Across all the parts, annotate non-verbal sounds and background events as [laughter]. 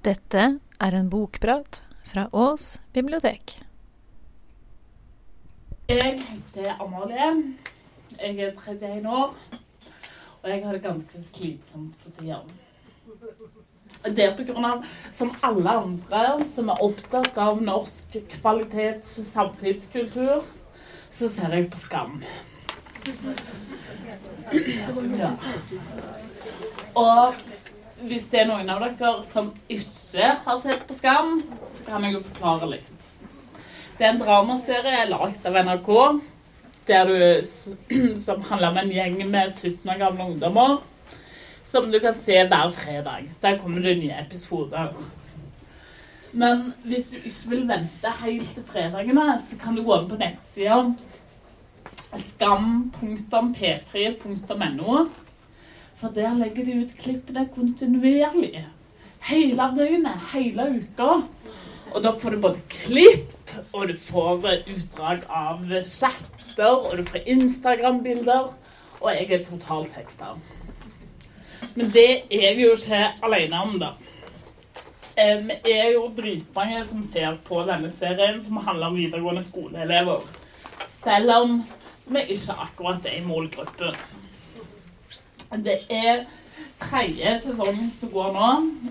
Dette er en bokprat fra Ås bibliotek. Jeg heter Amalie. Jeg er 31 år, og jeg har det ganske slitsomt for tida. Det er pga. som alle andre som er opptatt av norsk kvalitets- og samtidskultur, så ser jeg på Skam. Ja. Og hvis det er noen av dere som ikke har sett på Skam, så kan jeg jo forklare litt. Det er en dramaserie laget av NRK du, [clears throat] som handler om en gjeng med 17 år gamle ungdommer. Som du kan se hver fredag. Der kommer det nye episoder. Men hvis du ikke vil vente helt til fredagene, så kan du gå inn på nettsida skam.p3.no. For der legger de ut klippene kontinuerlig. Hele døgnet, hele uka. Og da får du både klipp, og du får utdrag av chatter, og du får Instagram-bilder. Og jeg er totaltekst hekta. Men det er vi jo ikke alene om, da. Vi er jo dritmange som ser på denne serien som handler om videregående skoleelever. Selv om vi ikke akkurat er i målgruppen. Det er tredje sesongen som går nå,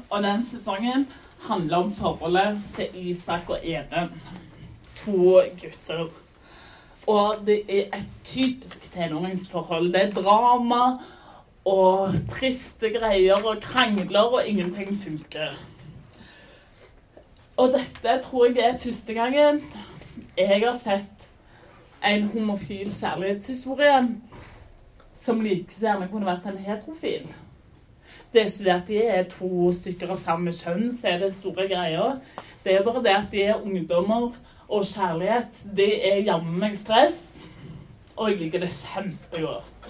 og den sesongen handler om forholdet til Isak og Even. To gutter. Og det er et typisk tenåringsforhold. Det er drama og triste greier og krangler, og ingenting funker. Og dette tror jeg er første gangen jeg har sett en homofil kjærlighetshistorie som like gjerne kunne vært en heterofil. Det er ikke det at de er to stykker av samme kjønn, så er det store greier. Det er bare det at de er ungdommer, og kjærlighet, det er jammen meg stress. Og jeg liker det kjempegodt.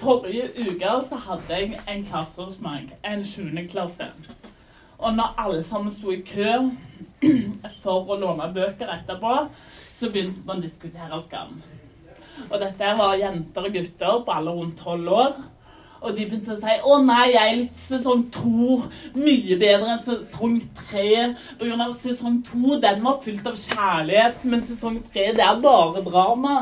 Forrige uke så hadde jeg en klasse hos meg, en 7. klasse. Og når alle sammen sto i kø [clears throat] for å låne bøker etterpå, så begynte man å diskutere Skam. Og dette var jenter og gutter på alle rundt tolv år. Og de begynte å si å nei, jeg er litt sesong to mye bedre enn sesong tre. På grunn av sesong to den var fylt av kjærlighet, men sesong tre det er bare drama.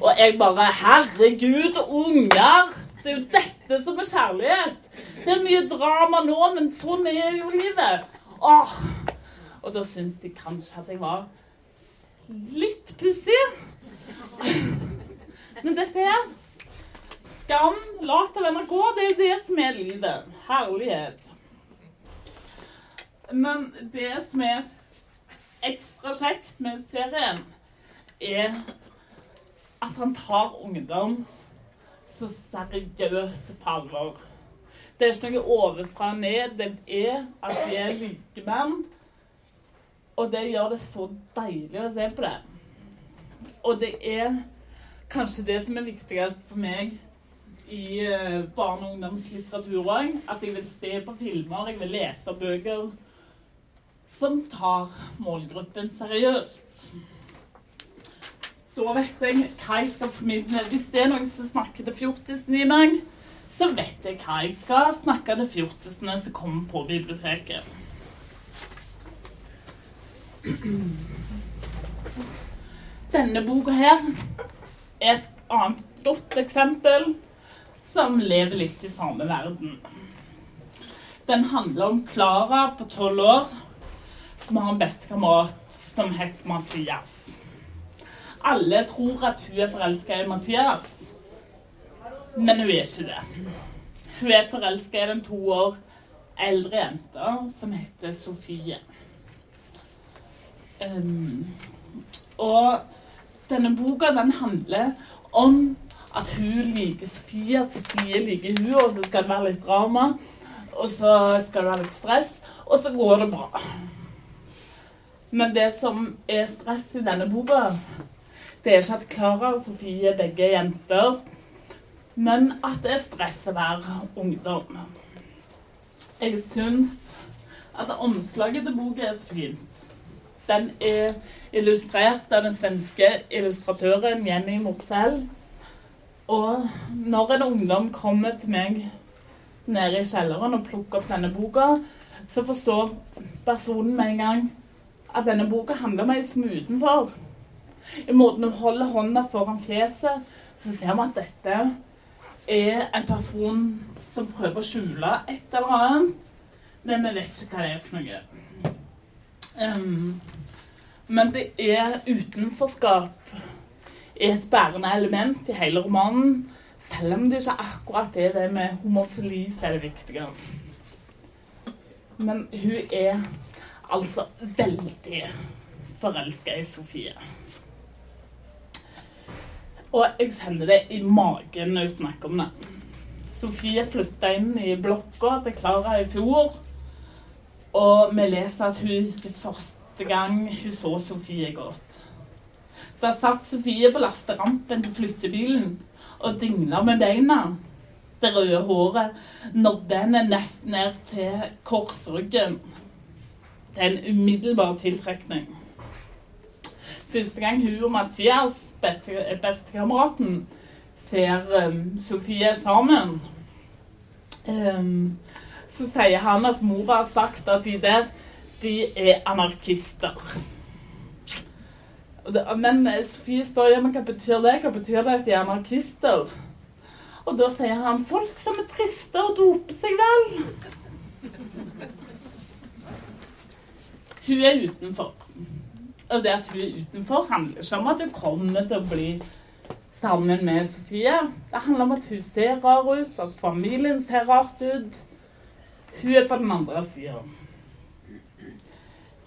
Og jeg bare Herregud, unger! Det er jo dette som er kjærlighet. Det er mye drama nå, men sånn er jo livet. Åh. Og da syns de kanskje at jeg var litt pussig. Men dette er Skam, lagd av NRK, det er jo det som er livet. Herlighet. Men det som er ekstra kjekt med serien, er at han tar ungdom så seriøst på alvor. Det er ikke noe ovenfra og ned. Det er at de er likemenn. Og det gjør det så deilig å se på det. Og det er kanskje det som er viktigst for meg i barne- og ungdomslitteratur òg. At jeg vil se på filmer, jeg vil lese bøker som tar målgruppen seriøst. Da vet jeg hva jeg skal formidle. Hvis det er noen som snakker til fjortisen i dag, så vet jeg hva jeg skal snakke til fjortisene som kommer på biblioteket. Denne boka her er et annet godt eksempel som lever litt i samme verden. Den handler om Klara på tolv år som har en bestekamerat som heter Mathias. Alle tror at hun er forelska i Mathias, men hun er ikke det. Hun er forelska i den to år eldre jenta som heter Sofie. Um, og denne boka den handler om at hun liker Sofie, at Sofie liker hun, og så skal det være litt drama. Og så skal det være litt stress, og så går det bra. Men det som er stress i denne boka, det er ikke at Klara og Sofie er begge jenter, men at det er stress å være ungdom. Jeg syns at omslaget til boka er så fint. Den er illustrert av den svenske illustratøren Jenny Mortell. Og når en ungdom kommer til meg nede i kjelleren og plukker opp denne boka, så forstår personen med en gang at denne boka handler om ei som er utenfor. I måten hun holder hånda foran fjeset, så ser vi at dette er en person som prøver å skjule et eller annet, men vi vet ikke hva det er for noe. Um, men det er utenforskap er et bærende element i hele romanen, selv om det ikke akkurat er det med homofili som er det viktige. Men hun er altså veldig forelska i Sofie. Og jeg kjenner det i magen når hun snakker om det. Sofie flytta inn i blokka til Klara i fjor. Og vi leser at hun husker første gang hun så Sofie gråt. Da satt Sofie på lasterampen til flyttebilen og dingla med beina. Det røde håret nådde henne nesten ned til korsryggen. Det er en umiddelbar tiltrekning. Første gang hun og Mathias, bestekameraten, ser um, Sofie sammen, um, så sier han at mora har sagt at de der, de er anarkister. Men eh, Sofie spør ja, men hva betyr det? Hva betyr det at de er anarkister? Og da sier han folk som er triste og doper seg vel. Hun er utenfor. Og det at hun er utenfor, handler ikke om at hun kommer til å bli sammen med Sofie. Det handler om at hun ser rar ut, at familien ser rart ut. Hun er på den andre sida.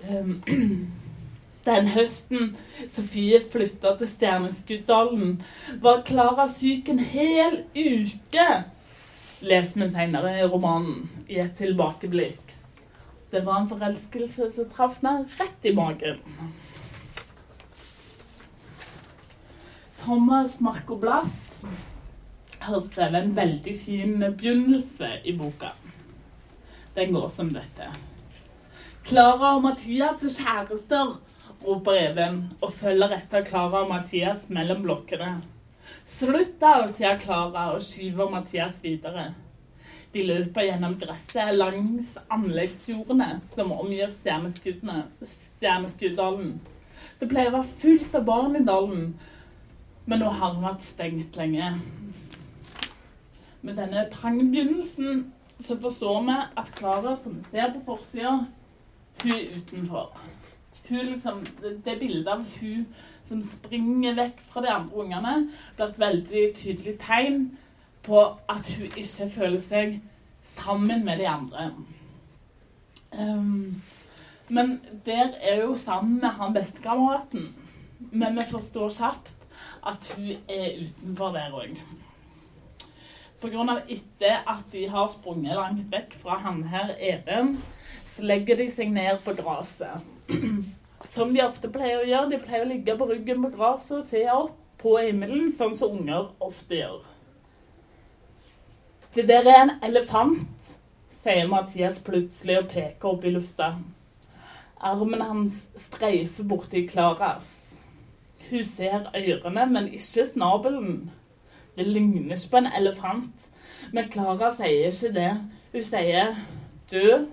Um, [clears throat] den høsten Sofie flytta til Stjerneskuddalen, var Klara syk en hel uke, leser vi senere i romanen i et tilbakeblikk. Det var en forelskelse som traff meg rett i magen. Thomas Marco Blatt har skrevet en veldig fin begynnelse i boka. Den går som dette. Klara og Mathias er kjærester, roper Even og følger etter Klara og Mathias mellom blokkene. Slutt da, sier Klara og skyver Mathias videre. De løper gjennom gresset langs anleggsjordene som omgir Stjerneskuddalen. Det pleier å være fullt av barn i dalen, men nå har den vært stengt lenge. Med denne prangbegynnelsen så forstår vi at Klara, som vi ser på forsida, hun er utenfor. Hun liksom, det bildet av hun som springer vekk fra de andre ungene, blir et veldig tydelig tegn på at hun ikke føler seg sammen med de andre. Um, men der er jo sammen med han bestekameraten. Men vi forstår kjapt at hun er utenfor der òg. Pga. etter at de har sprunget langt vekk fra han her Even, så legger de seg ned på gresset. [clears throat] Som de ofte pleier å gjøre. De pleier å ligge på ryggen på gresset og se opp på himmelen, sånn som unger ofte gjør. Det der er en elefant, sier Mathias plutselig og peker opp i lufta. Armen hans streifer borti Klaras. Hun ser ørene, men ikke snabelen. Det ligner ikke på en elefant. Men Klara sier ikke det. Hun sier du,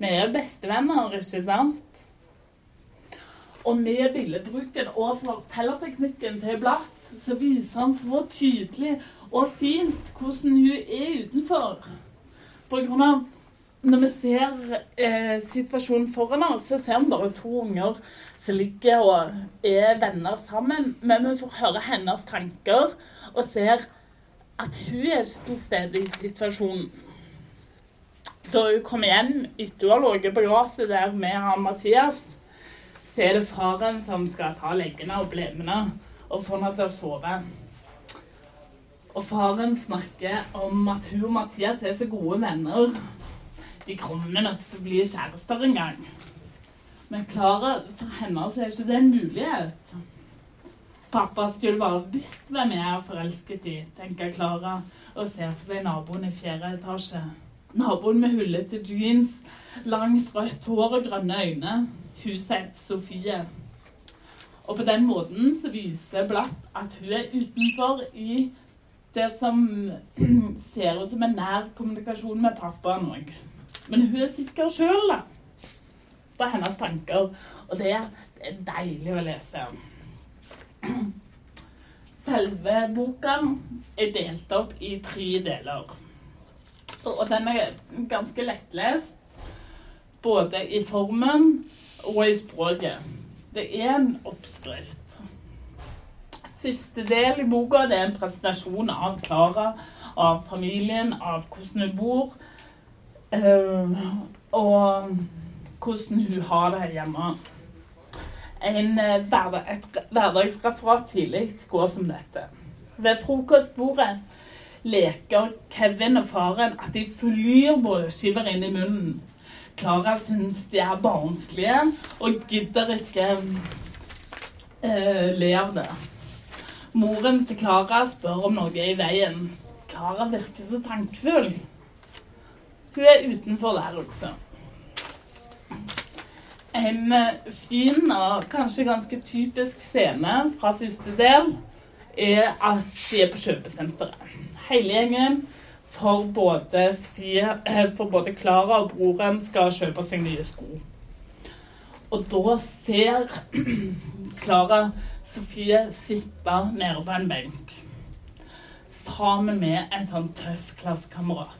vi er bestevenner, ikke sant? Og med billedbruken og fortellerteknikken til Blatt, så viser han så tydelig og fint hvordan hun er utenfor. På grunn av når vi ser eh, situasjonen foran oss, så ser vi bare to unger som ligger og er venner sammen. Men vi får høre hennes tanker og ser at hun er ikke til stede i situasjonen. Da hun kommer hjem etter å ha ligget på gresset der med han Mathias, så er det faren som skal ta leggene og blemene og få henne til å sove. Og faren snakker om at hun og Mathias er så gode venner. De kommer nok til å bli kjærester en gang. Men Klara, for henne så er ikke det en mulighet. Pappa skulle bare visst hvem jeg er forelsket i, tenker Klara og ser for seg naboen i fjerde etasje. Naboen med hullete jeans, langt rødt hår og grønne øyne. Huset heter Sofie. Og på den måten så viser Blatt at hun er utenfor i det som [clears throat] ser ut som en nær kommunikasjon med pappaen òg. Men hun er sikker sjøl. På hennes tanker. Og det er deilig å lese. Selve boka er delt opp i tre deler. Og den er ganske lettlest, både i formen og i språket. Det er en oppskrift. Første del i boka det er en presentasjon av Klara, av familien, av hvordan hun bor, øh, og hvordan hun har det hjemme. En, hverdag et hverdagsreferat tidlig går som dette. Ved frokostbordet leker Kevin og faren at de flyr brødskiver inn i munnen. Klara syns de er barnslige og gidder ikke uh, le av det. Moren til Klara spør om noe i veien. Klara virker så tankfull. Hun er utenfor der også. En eh, fin og kanskje ganske typisk scene fra første del er at de er på kjøpesenteret. Hele gjengen for både, Sofie, eh, for både Klara og broren skal kjøpe seg nye sko. Og da ser [clears throat] Klara Sofie sitte nede på en benk sammen med en sånn tøff klassekamerat.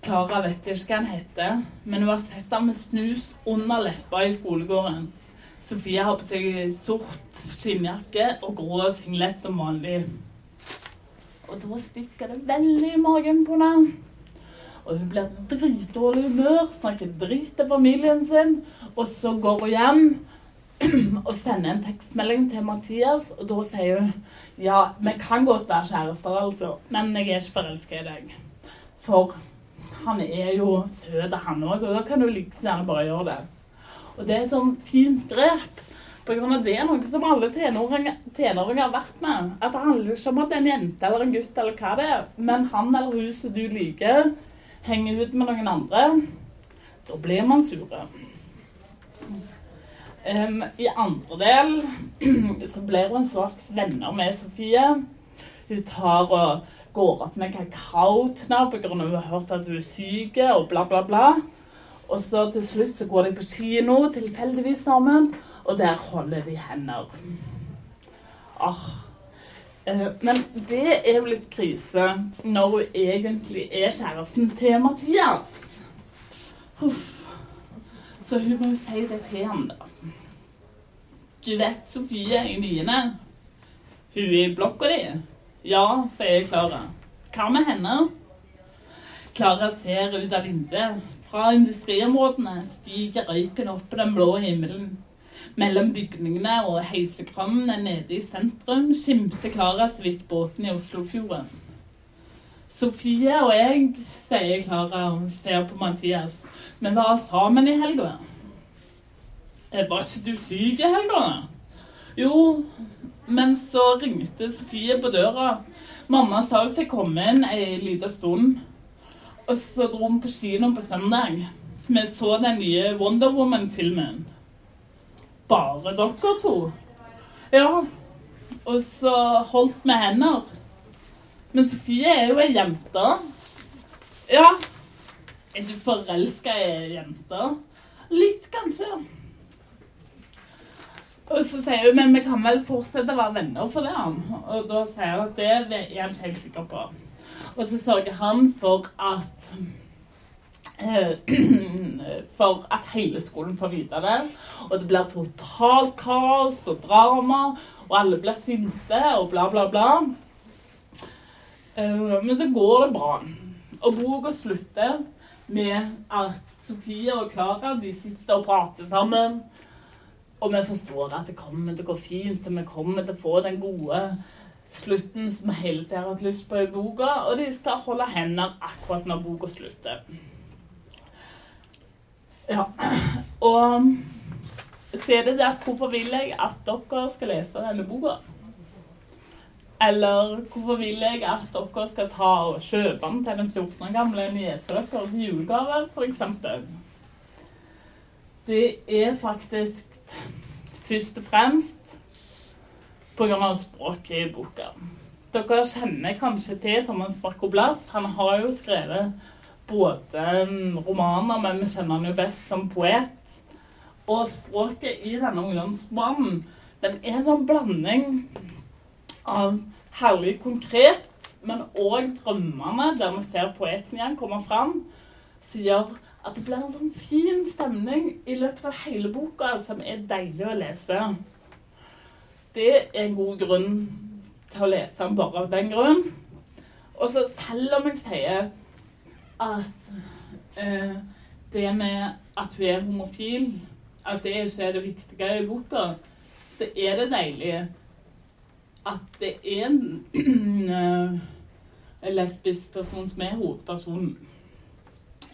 Klara vet ikke hva han heter, men hun har sett ham med snus under leppa i skolegården. Sofie har på seg sort skinnjakke og grå singlet som vanlig. Og da stikker det veldig i magen på henne. Og hun blir dritdårlig humør, snakker drit til familien sin, og så går hun hjem [clears throat] og sender en tekstmelding til Mathias, og da sier hun ja, vi kan godt være kjærester, altså, men jeg er ikke forelska i deg. For han er jo søt, han òg, og da kan du like gjerne bare gjøre det. Og det er et sånn fint grep. Det er noe som alle tenåringer har vært med. At det handler ikke om at det er en jente eller en gutt eller hva det er, men han eller hun som du liker, henger ut med noen andre. Da blir man sure. Um, I andre del [clears throat] så blir hun en slags venner med Sofie. Hun tar og går opp med kakao til henne pga. hun har hørt at hun er syk, og bla, bla, bla. Og så til slutt så går de på kino tilfeldigvis sammen, og der holder de hender. Ah. Eh, men det er jo litt krise når hun egentlig er kjæresten til Mathias. Uff. Så hun må jo si det til ham, da. Du vet Sofie i niende? Hun i blokka di? Ja, sier Klara. Hva med henne? Klara ser ut av vinduet. Fra industriområdene stiger røyken opp på den blå himmelen. Mellom bygningene og heisekrammene nede i sentrum skimter Klara så vidt båten i Oslofjorden. Sofie og jeg, sier Klara og ser på Mathias. Vi var sammen i helga. Var ikke du syk i helga? Jo, men så ringte Sofie på døra. Mamma sa hun fikk komme inn ei lita stund. Og så dro hun på kino på søndag. Vi så den nye Wonder Woman-filmen. Bare dere to? Ja. Og så holdt vi hender. Men Sofie er jo ei jente. Ja. Er du forelska i ei jente? Litt, kanskje. Og så sier hun men vi kan vel fortsette å være venner for det. han. Og da sier hun at det er han ikke helt sikker på. Og så sørger han for at eh, [clears throat] for at hele skolen får vite det. Og det blir totalt kaos og drama, og alle blir sinte og bla, bla, bla. Eh, men så går det bra. Og boka slutter med at Sofie og Klara sitter og prater sammen. Og vi forstår at det kommer til å gå fint, og vi kommer til å få den gode slutten som vi hele tiden har hatt lyst på i boka, og de skal holde hender akkurat når boka slutter. Ja. Og så er det det at hvorfor vil jeg at dere skal lese denne boka? Eller hvorfor vil jeg at dere skal ta og kjøpe den til den 14 år gamle niesa deres til julegave, f.eks.? Det er faktisk først og fremst pga. språket i boka. Dere kjenner kanskje til Thomas Barco. Han har jo skrevet både romaner, men vi kjenner han jo best som poet. Og språket i denne ungdomsromanen den er en sånn blanding av herlig konkret, men òg drømmene, der vi ser poeten igjen komme fram, gjør at det blir en sånn fin stemning i løpet av hele boka som er deilig å lese. Det er en god grunn til å lese den bare av den grunn. Og så selv om jeg sier at eh, det med at hun er homofil, at det ikke er det viktige i boka, så er det deilig at det er en, en [clears throat] lesbisk person som er hovedpersonen.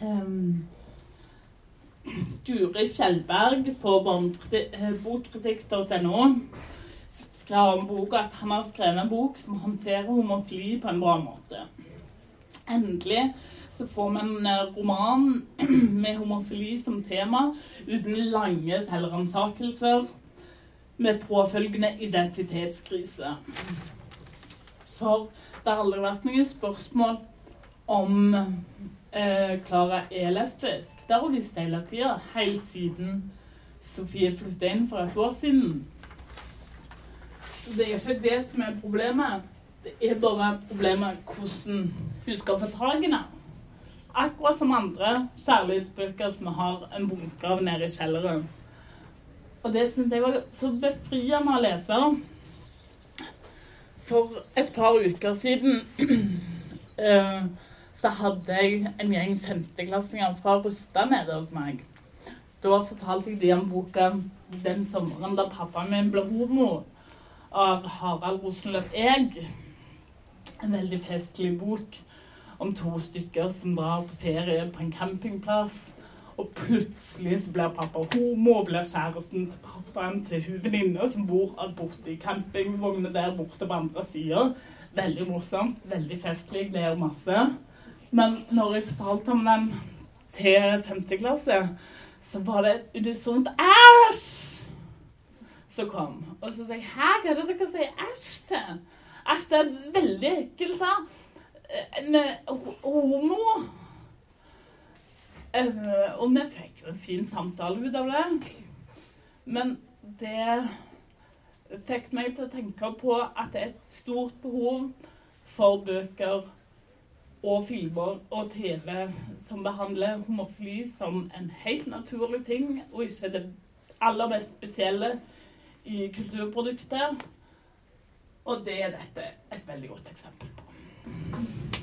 Um, Guri Fjellberg på bokkritikk.no skrev om boka at han har skrevet en bok som håndterer homofili på en bra måte. Endelig så får vi en eh, roman [clears throat] med homofili som tema, uten lange selvransakelser, med påfølgende identitetskrise. For det har aldri vært noe spørsmål om Klara eh, er lesbisk. Det har visst hele tida, helt siden Sofie flyttet inn for et år siden. Så det er ikke det som er problemet. Det er bare problemet hvordan hun skal få tak i det. Akkurat som andre kjærlighetsbøker som har en bunke av nede i kjelleren. Og det syns jeg var så befriende å lese. For et par uker siden uh, [clears throat] så hadde jeg en gjeng femteklassinger fra Rustad nede hos meg. Da fortalte jeg de om boka 'Den sommeren da pappaen min ble homo' av Harald Rosenløv Eg. En veldig festlig bok om to stykker som drar på ferie på en campingplass. Og plutselig så blir pappa homo og blir kjæresten til pappaen til hun venninna som bor borte i campingvogna der borte på andre sida. Veldig morsomt, veldig festlig, gleder masse. Men når jeg fortalte om den til femte klasse, så var det et unisont æsj som kom. Og så sa jeg hæ, hva er det dere sier æsj til? Æsj, det er veldig ekkelt, da. Med homo. Uh, og vi fikk jo en fin samtale ut av det. Men det fikk meg til å tenke på at det er et stort behov for bøker og filmer og TV som behandler homofili som en helt naturlig ting, og ikke det aller mest spesielle i kulturprodukter. Og det er dette et veldig godt eksempel på.